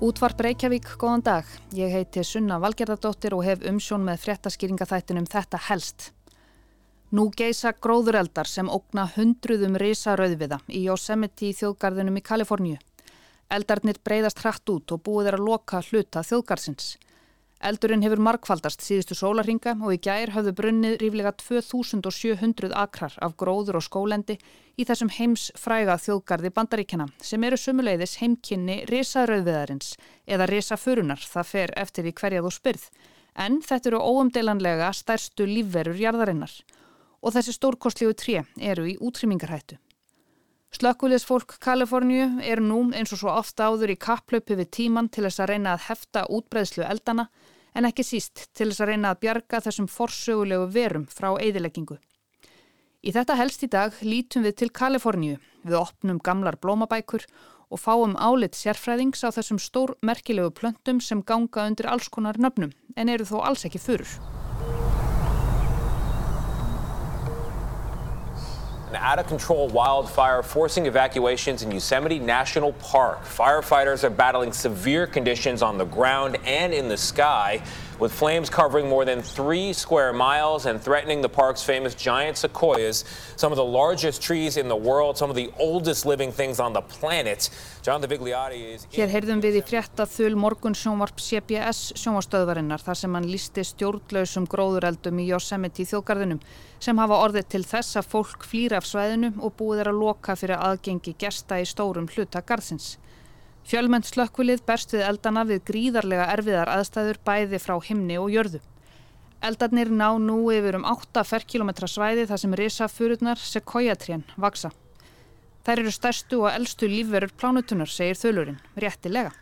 Útvarp Reykjavík, góðan dag. Ég heiti Sunna Valgerðardóttir og hef umsjón með fréttaskýringaþættinum Þetta helst. Nú geisa gróðureldar sem ógna hundruðum risa rauðviða í Yosemite þjóðgarðunum í Kaliforníu. Eldarnir breyðast hratt út og búið er að loka hluta þjóðgarðsins. Eldurinn hefur markfaldast síðustu sólarhinga og í gær hafðu brunnið ríflega 2700 akrar af gróður og skólendi í þessum heims fræga þjóðgarði bandaríkjana sem eru sumuleiðis heimkynni risaðröðviðarins eða risafurunar það fer eftir því hverjað og spyrð. En þetta eru óumdelanlega stærstu lífverur jarðarinnar og þessi stórkostlíu tré eru í útrýmingarhættu. Slökkulisfólk Kaliforníu er nú eins og svo ofta áður í kapplöpu við tíman til þess að reyna að hefta útbreðslu eldana en ekki síst til þess að reyna að bjarga þessum forsögulegu verum frá eðileggingu. Í þetta helst í dag lítum við til Kaliforníu, við opnum gamlar blómabækur og fáum álit sérfræðings á þessum stór merkilegu plöntum sem ganga undir alls konar nöfnum en eru þó alls ekki fyrir. An out-of-control wildfire forcing evacuations in Yosemite National Park. Firefighters are battling severe conditions on the ground and in the sky, with flames covering more than three square miles and threatening the park's famous giant sequoias, some of the largest trees in the world, some of the oldest living things on the planet. John Vigliotti is... Hér heyrðum við í frétta þul morgun sjónvarp CBS sjónvarstöðvarinnar þar sem hann listi stjórnlausum gróðureldum í Yosemite þjóðgarðinum sem hafa orðið til þess að fólk flýra af svæðinu og búið er að loka fyrir aðgengi gesta í stórum hluta garðsins. Fjölmenn slökkvilið berst við eldana við gríðarlega erfiðar aðstæður bæði frá himni og jörðu. Eldarnir ná nú yfir um 8 ferkilometra svæði þar sem risafururnar Sequoia-trén vaksa. Þær eru stærstu og eldstu lífverur plánutunar, segir þölurinn, réttilega.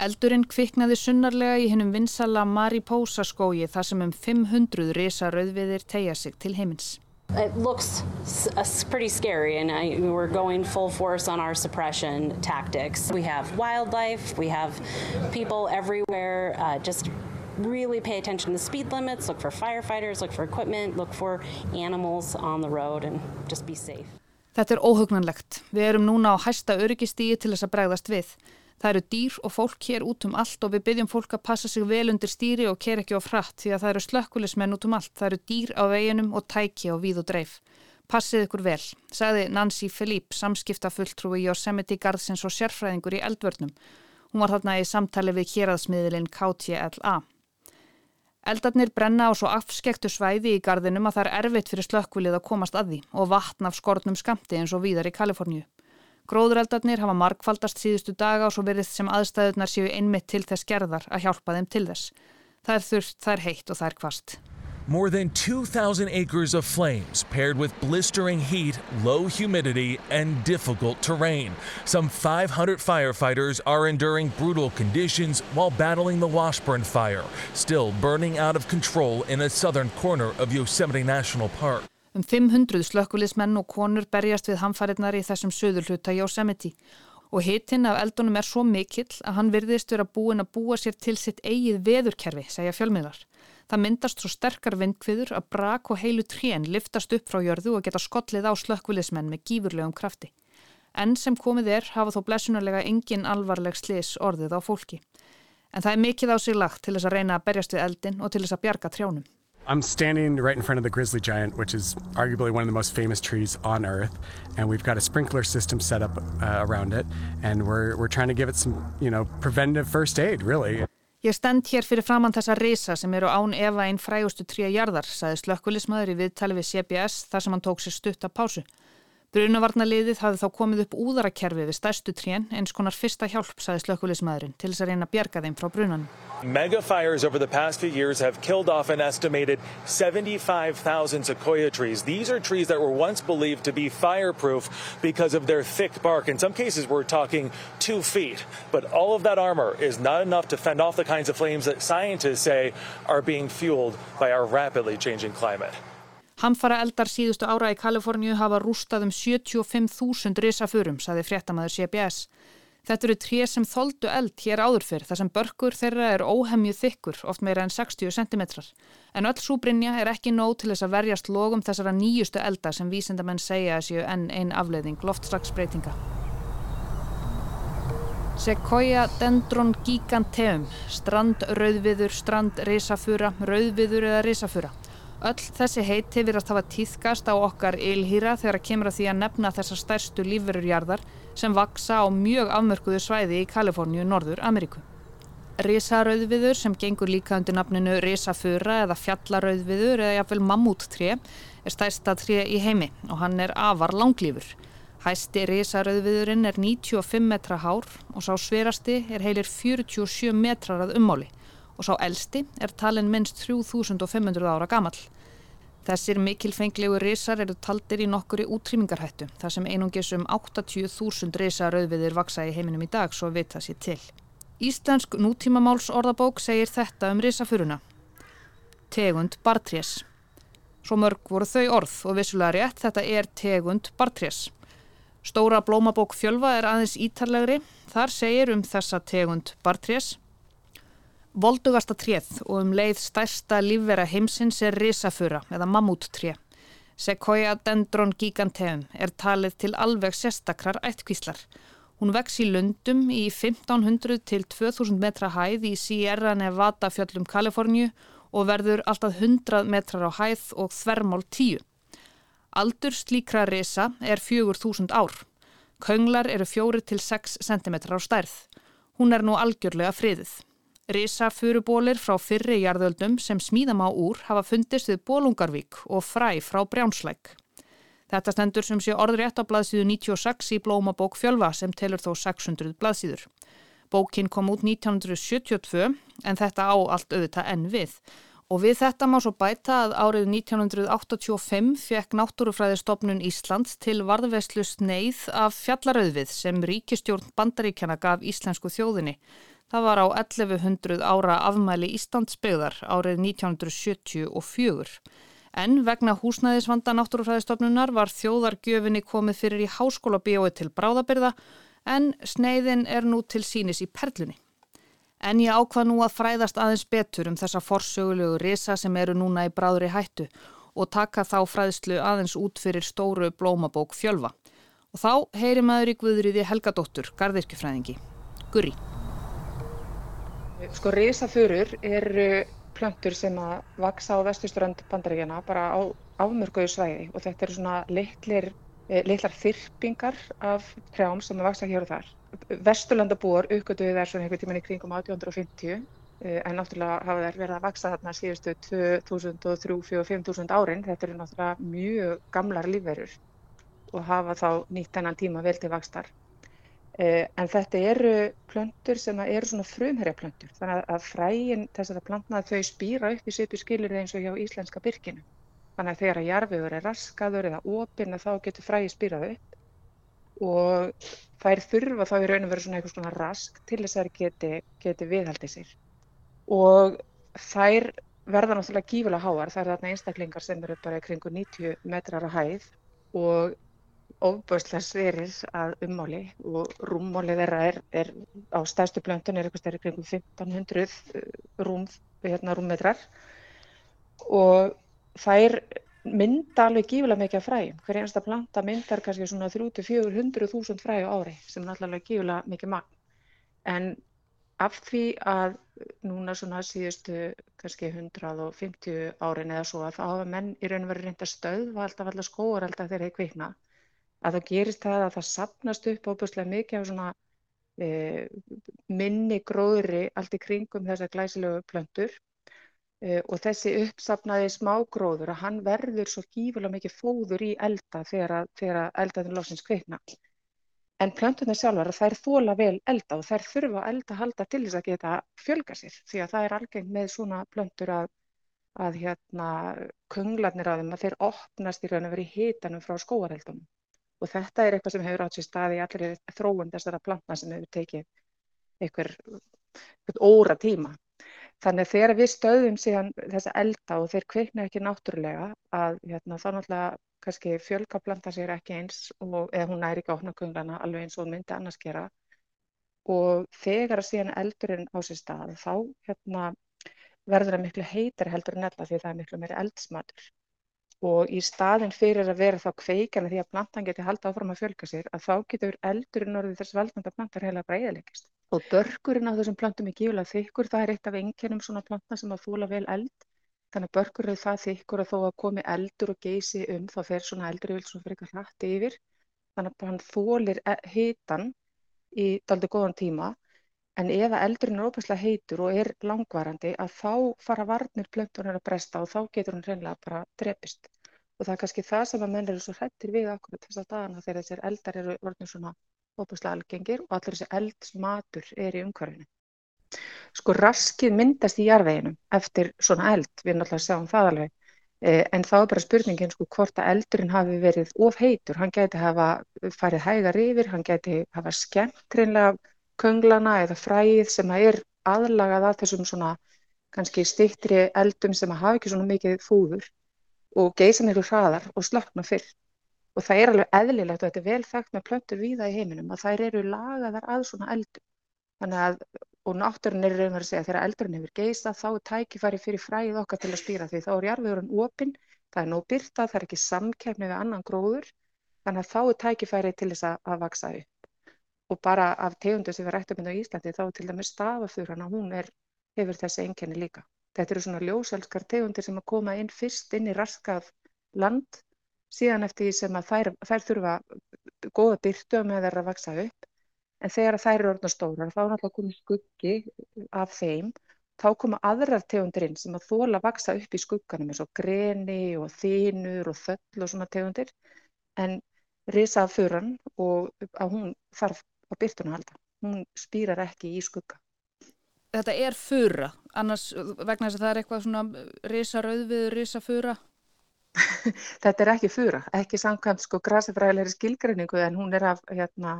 Eldurinn kviknaði sunnarlega í hennum vinsala Mariposa skógi þar sem um 500 risa rauðviðir tegja sig til heimins. It looks uh, pretty scary, and I, we're going full force on our suppression tactics. We have wildlife, we have people everywhere. Uh, just really pay attention to the speed limits, look for firefighters, look for equipment, look for animals on the road, and just be safe. Þetta er óhugnanlegt. Við erum núna á hæsta öryggistíi til þess að bregðast við. Það eru dýr og fólk hér út um allt og við byggjum fólk að passa sig vel undir stýri og ker ekki á fratt því að það eru slökkulismenn út um allt. Það eru dýr á veginum og tæki á víð og dreif. Passið ykkur vel, sagði Nancy Philippe, samskiptafulltrúi Yosemite Garðsins og sérfræðingur í eldvörnum. Hún var þarna í samtali við kjeraðsmiðilinn KTLA. Eldarnir brenna á svo afskektu svæði í garðinum að það er erfitt fyrir slökkvilið að komast að því og vatn af skortnum skamti eins og víðar í Kaliforníu. Gróðureldarnir hafa markfaldast síðustu daga og svo verðist sem aðstæðunar séu einmitt til þess gerðar að hjálpa þeim til þess. Það er þurft, það er heitt og það er kvast. More than 2,000 acres of flames paired with blistering heat, low humidity, and difficult terrain. Some 500 firefighters are enduring brutal conditions while battling the Washburn fire, still burning out of control in a southern corner of Yosemite National Park. Um 500 slökkulismenn og konur berjast við hamfæriðnar í þessum söður hluta Yosemite og hitinn af eldunum er svo mikill að hann virðist vera búin að búa sér til sitt eigið veðurkerfi, segja fjölmiðlar. Það myndast svo sterkar vindkviður að brak og heilu trén liftast upp frá jörðu og geta skollið á slökkulismenn með gífurlegum krafti. Enn sem komið er hafa þó blessunarlega engin alvarleg slis orðið á fólki. En það er mikið á sig lagt til þess að reyna að berjast við eldin og til þess að bjarga trjánum. I'm standing right in front of the grizzly giant, which is arguably one of the most famous trees on Earth, and we've got a sprinkler system set up uh, around it, and we're, we're trying to give it some, you know, preventative first aid, really. Ég stend hér fyrir framann þessa risa sem eru án efa einn frægustu tríja jarðar, saði slökkulismæður í viðtali við CBS þar sem hann tók sér stutt að pásu. Brunavarnaliðið hafði þá komið upp úðarakerfi við stærstu trén eins konar fyrsta hjálp, saði slökkulismæðurinn, til þess að reyna að bjarga þeim frá brunan. Megafires over the past few years have killed off an estimated 75,000 sequoia trees. These are trees that were once believed to be fireproof because of their thick bark. In some cases, we're talking two feet. But all of that armor is not enough to fend off the kinds of flames that scientists say are being fueled by our rapidly changing climate. Hamfara eldar síðustu ára í Kaliforníu hafa rústað um 75.000 risafurum, saði fréttamaður CBS. Þetta eru tré sem þoldu eld hér áður fyrr þar sem börkur þeirra er óhemju þykkur, oft meira en 60 cm. En öll súbrinja er ekki nóg til þess að verjast logum þessara nýjustu elda sem vísendamenn segja að séu enn einn afleiðing loftslagsbreytinga. Sequoia dendron giganteum, strandrauðviður, strandrisafura, rauðviður eða risafura. Öll þessi heiti virðast hafa týðkast á okkar ylhýra þegar að kemur að því að nefna þessar stærstu lífverurjarðar sem vaksa á mjög afmörkuðu svæði í Kaliforníu, Norður Ameríku. Risarauðviður sem gengur líka undir nafninu risafura eða fjallarauðviður eða jafnvel mammúttré er stærsta tré í heimi og hann er afar langlífur. Hæsti risarauðviðurinn er 95 metra hár og sá sverasti er heilir 47 metrar að ummáli og sá elsti er talin minnst 3500 ára gamal. Þessir mikilfenglegu risar eru taldir í nokkuri útrýmingarhættu þar sem einungis um 80.000 risarauðviðir vaksa í heiminum í dag svo vita sér til. Íslensk nútímamáls orðabók segir þetta um risafuruna. Tegund bartrés. Svo mörg voru þau orð og vissulega rétt þetta er tegund bartrés. Stóra blómabók fjölva er aðeins ítarlegri. Þar segir um þessa tegund bartrés Voldugasta tréð og um leið stærsta lífvera heimsins er risafura eða mammúttré. Sequoia dendron giganteum er talið til alveg sérstakrar ættkvíslar. Hún vex í lundum í 1500 til 2000 metra hæð í Sierra Nevada fjöllum Kaliforníu og verður alltaf 100 metrar á hæð og þvermál 10. Aldur slíkra risa er 4000 ár. Könglar eru 4 til 6 cm á stærð. Hún er nú algjörlega friðið. Rísafurubólir frá fyrri jarðöldum sem smíðam á úr hafa fundist við Bólungarvík og fræ frá Brjánslæk. Þetta stendur sem sé orðrétt á blaðsíðu 96 í blómabók fjölva sem telur þó 600 blaðsíður. Bókin kom út 1972 en þetta á allt auðvitað enn við. Og við þetta má svo bæta að árið 1985 fekk Náttúrufræðistofnun Íslands til varðveslu sneið af fjallarauðvið sem ríkistjórn bandaríkjana gaf íslensku þjóðinni Það var á 1100 ára afmæli Íslandsbyggðar árið 1974. En vegna húsnæðisvanda náttúrufræðistofnunar var þjóðargjöfinni komið fyrir í háskóla bíói til bráðabyrða en sneiðin er nú til sínis í perlunni. En ég ákvað nú að fræðast aðeins betur um þessa forsögulegu risa sem eru núna í bráðri hættu og taka þá fræðslu aðeins út fyrir stóru blómabók fjölva. Og þá heyri maður í Guðriði Helgadóttur, gardirkjufræðingi. Guri. Sko risafurur eru plöntur sem að vaksa á vestusturönd bandaríkjana bara á afmörgauðu svæði og þetta eru svona litlir, litlar þyrpingar af trjám sem að vaksa hér og þar. Vesturlandabúar uppgötuði þær svona einhvern tíman í kringum 1850 eh, en náttúrulega hafa þær verið að vaksa þarna síðustu 2003, 4, 5000 árin. Þetta eru náttúrulega mjög gamlar lífverur og hafa þá nýtt þennan tíma vel til vakstar. Eh, en þetta eru plöntur sem eru svona frumherjaplöntur þannig að fræin þess að plantna þau spýra upp í svipu skilir eins og hjá íslenska byrkinu. Þannig að þegar að jarfiður er raskaður eða opinn þá getur fræi spýrað upp. Og þær þurfa þá í raun og veru svona eitthvað svona rask til þess að þær geti, geti viðhaldið sér. Og þær verða náttúrulega gífulega háar, það er þarna einstaklingar sem eru bara kringu 90 metrar að hæð. Og ofböðslega sverir að ummáli og rúmmálið þeirra er, er á stærstu blöndun er eitthvað stærri kringum 1500 eh, rúm, hérna, rúmmetrar. Og þær mynda alveg gífulega mikið af fræjum. Hver einasta planta myndar kannski svona 300-400.000 fræju ári sem er alltaf gífulega mikið magn. En af því að núna svona síðustu kannski 150 árin eða svo að það hafa menn í raun og verið reynda stöð og alltaf alltaf skóar alltaf þegar þeir kvikna að það gerist það að það sapnast upp óbúslega mikið af svona e, minni gróðri allt í kringum þessar glæsilegu plöntur e, og þessi uppsapnaði smágróður að hann verður svo gífulega mikið fóður í elda þegar, þegar eldaðin losins kveikna. En plöntunar sjálfar þær þóla vel elda og þær þurfa að elda halda til þess að geta fjölga sér því að það er algengt með svona plöntur að, að hérna, kunglarnir á þeim að þeir opnast í raun og veri hitanum frá skóareldunum og þetta er eitthvað sem hefur átt sér stað í allir þróun þessara plantna sem hefur tekið einhver óra tíma. Þannig að þegar við stöðum síðan þessa elda og þeir kveikna ekki náttúrulega að hérna, þá náttúrulega kannski fjölka planta sér ekki eins og eða hún næri ekki áhna kunglana alveg eins og myndi annars gera og þegar síðan eldurinn á sér stað þá hérna, verður það miklu heitar heldur en ella því það er miklu meiri eldsmatur og í staðin fyrir að vera þá kveikana því að plantan geti halda áfram að fjölga sér að þá getur eldurinn orðið þess valdmænta plantar heila breyðilegist. Og börkurinn á þessum plantum er gífulega þykkur, það er eitt af einkennum svona plantna sem að þúla vel eld. Þannig að börkur eru það þykkur að þó að komi eldur og geysi um þá fer svona eldur yfir svona fyrir eitthvað hrætti yfir. Þannig að hann þólir hitan í daldi góðan tíma En ef eldurinn er óbærslega heitur og er langvarandi að þá fara varnir plöntunar að bresta og þá getur hún reynilega bara drepist. Og það er kannski það sem að menn eru svo hrettir við akkurat þess að dagana þegar þessir eldar eru óbærslega algengir og allir þessi eldsmatur er í umhverfinu. Sko raskið myndast í jarðveginum eftir svona eld, við erum alltaf að sjá um það alveg, eh, en þá er bara spurningin sko hvort að eldurinn hafi verið of heitur, hann geti hafa farið hægar yfir, hann geti hafa skemmt reynlega könglana eða fræið sem er aðlagað að þessum svona kannski stittri eldum sem hafa ekki svona mikið fúður og geysa miklu hraðar og slökna fyrr. Og það er alveg eðlilegt og þetta er vel þekkt með plöntur víða í heiminum að þær eru lagaðar að svona eldum. Þannig að, og náttúrun er raun að segja þegar eldurinn hefur geysa þá er tækifæri fyrir fræið okkar til að stýra því þá er jarfiðurinn opinn, það er nóg byrta, það er ekki samkefni við annan gróður, þannig að þá er tækifæri til þess að, að vaksa upp og bara af tegundu sem við rættum inn hérna á Íslandi þá til dæmis stafafurana, hún er, hefur þessi enginni líka. Þetta eru svona ljóselskar tegundir sem að koma inn fyrst inn í raskað land síðan eftir því sem að þær, þær þurfa góða byrtu með þeirra að vaksa upp en þegar þær eru orðna stórar þá er náttúrulega komið skuggi af þeim þá koma aðrar tegundir inn sem að þóla að vaksa upp í skugganum eins og greni og þínur og þöll og svona tegundir en risafuran og að hún þarf á byrtun að halda. Hún spýrar ekki í skugga. Þetta er fura, annars vegna þess að það er eitthvað svona risa rauðvið, risa fura? Þetta er ekki fura, ekki samkvæmt sko grasafræðilegri skilgreiningu en hún er af, hérna,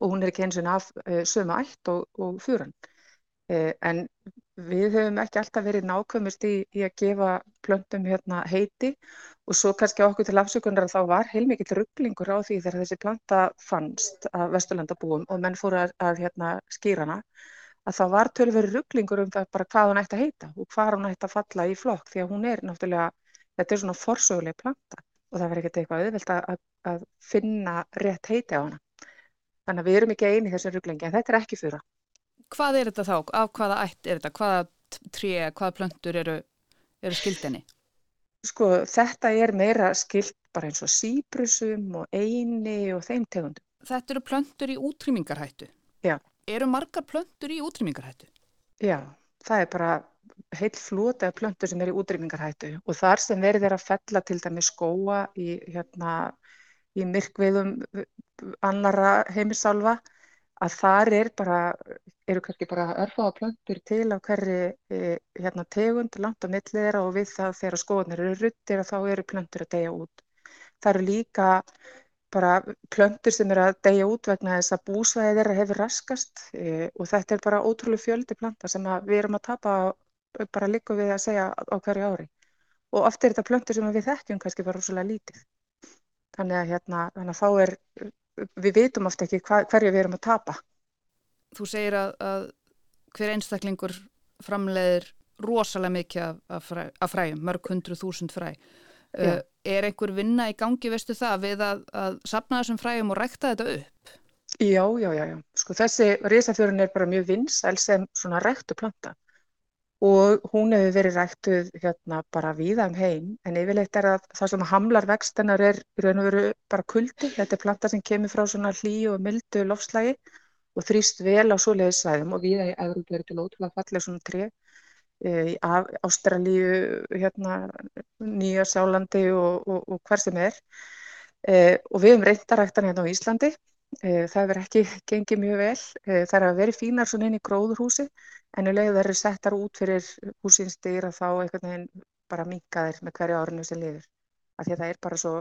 og hún er ekki eins og af uh, sömu ætt og, og furan. Uh, en við höfum ekki alltaf verið nákvæmust í, í að gefa plöntum hérna, heiti Og svo kannski okkur til afsökunar að þá var heilmikill rugglingur á því þegar þessi planta fannst af vesturlandabúum og menn fóru að, að hérna, skýra hana að það var tölveri rugglingur um það bara hvað hún ætti að heita og hvað hún ætti að falla í flokk því að hún er náttúrulega, þetta er svona forsöguleg planta og það verður ekkert eitthvað auðvilt að, að finna rétt heiti á hana. Þannig að við erum ekki eini í þessu rugglingi en þetta er ekki fyrra. Hvað er þetta þá? Af hvaða ætt er þetta? Hvaða tré, hvaða plöntur eru, eru skildinni? Sko þetta er meira skilt bara eins og síbrusum og eini og þeim tegundum. Þetta eru plöntur í útrýmingarhættu? Já. Eru margar plöntur í útrýmingarhættu? Já, það er bara heil flóta plöntur sem er í útrýmingarhættu og þar sem verður að fella til dæmi skóa í, hérna, í myrkviðum annara heimisálfa að þar er bara, eru kannski bara örfáða plöntur til á hverri e, hérna, tegund langt á millið þeirra og við það þegar skoðanir eru ruttir þá eru plöntur að deyja út. Það eru líka bara plöntur sem eru að deyja út vegna þess að búsvæði þeirra hefur raskast e, og þetta er bara ótrúlega fjöldi planta sem við erum að tapa bara líka við að segja á hverju ári. Og oft er þetta plöntur sem við þekkjum kannski bara rosalega lítið. Þannig að, hérna, þannig að þá er við vitum ofta ekki hva, hverju við erum að tapa. Þú segir að, að hver einstaklingur framleiðir rosalega mikið af, af, fræ, af fræjum, mörg hundru þúsund fræ. Uh, er einhver vinna í gangi, veistu það, við að, að sapna þessum fræjum og rækta þetta upp? Já, já, já, já. Sko þessi risafjörun er bara mjög vinsæl sem svona ræktu planta og hún hefur verið ræktuð hérna bara víða um heim. En yfirleitt er að það sem hamlar vextennar er raun og veru bara kuldi, þetta er planta sem kemur frá svona hlýju og mildu lofslægi og þrýst vel á svoleiðis svæðum. Og viða í Európa er til ótrúlega fallið svona tré. Í Ástralíu, hérna, Nýja Sjálandi og, og, og hver sem er. E, og við hefum reyndaræktan hérna á Íslandi það verður ekki gengið mjög vel, e, það er að veri fínar svona inn í gróðurhúsi en um leið þær eru settar út fyrir húsins dyr að þá einhvern veginn bara minka þeir með hverju árinu sem lifir. Það er bara svo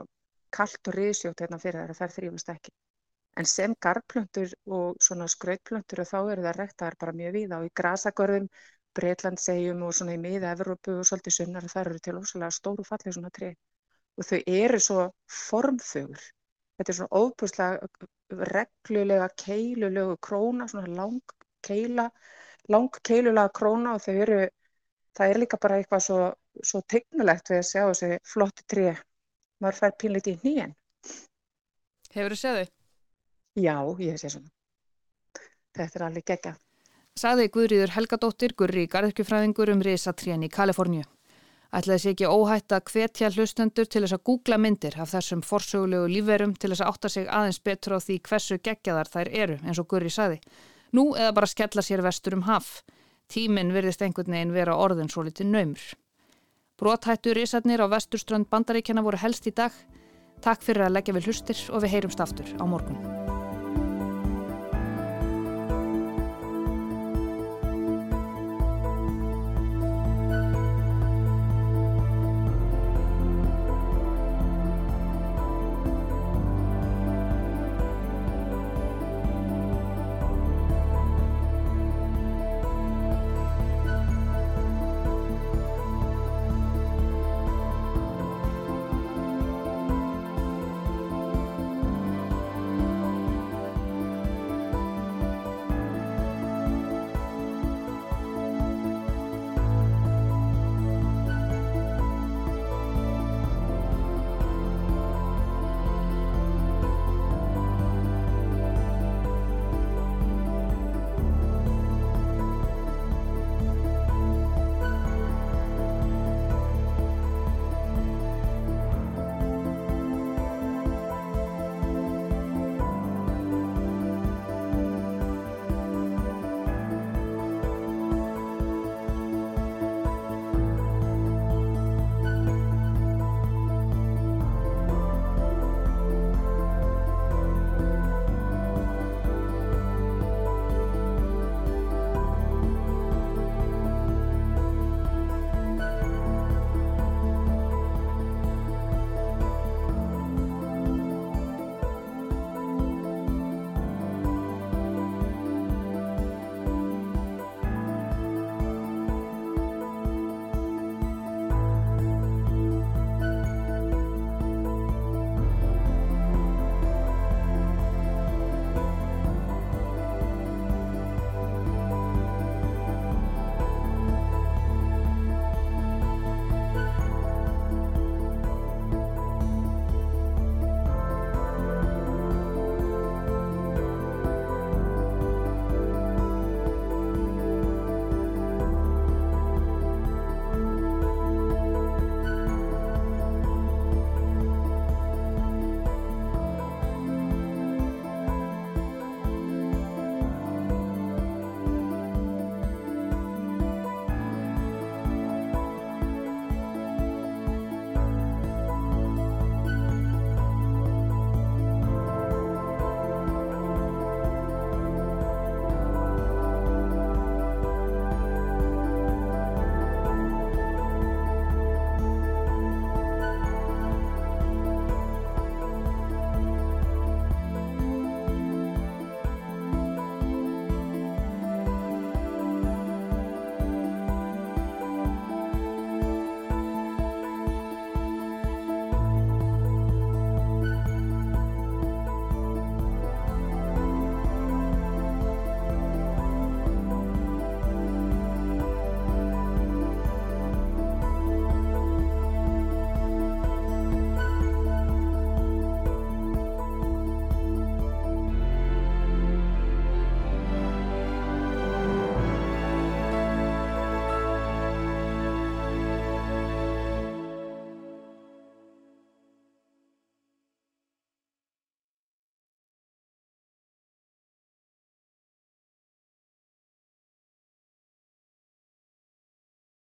kallt og risjótt hérna fyrir þær að þær þrýfast ekki. En sem garplöntur og svona skrautplöntur þá eru það rektaðar bara mjög víða og í grasagörðum, Breitlandsegjum og svona í miða Evrópu og svolítið sunnar þar eru til óslulega stóru fallið svona tré. Og þau eru svo formþögur. Þetta er svona óbúslega reglulega keilulegu króna, svona lang keila lang keilulega króna og þau eru, það er líka bara eitthvað svo, svo tegnulegt við að sjá þessi flotti tré maður fær pínleiti í nýjan. Hefur þið séð þau? Já, ég sé svona. Þetta er alveg geggjað. Saði Guðrýður Helgadóttir, Gurri Garðkjufræðingur um risatrén í Kaliforníu. Ætlaði sé ekki óhætt að hvetja hlustendur til þess að googla myndir af þessum forsögulegu lífverum til þess að átta sig aðeins betur á því hversu geggjaðar þær eru, eins og Gurri saði. Nú eða bara skella sér vestur um haf. Tíminn virðist einhvern veginn vera orðin svo litið naumur. Bróthættu risarnir á vesturströnd bandaríkjana voru helst í dag. Takk fyrir að leggja við hlustir og við heyrumst aftur á morgun.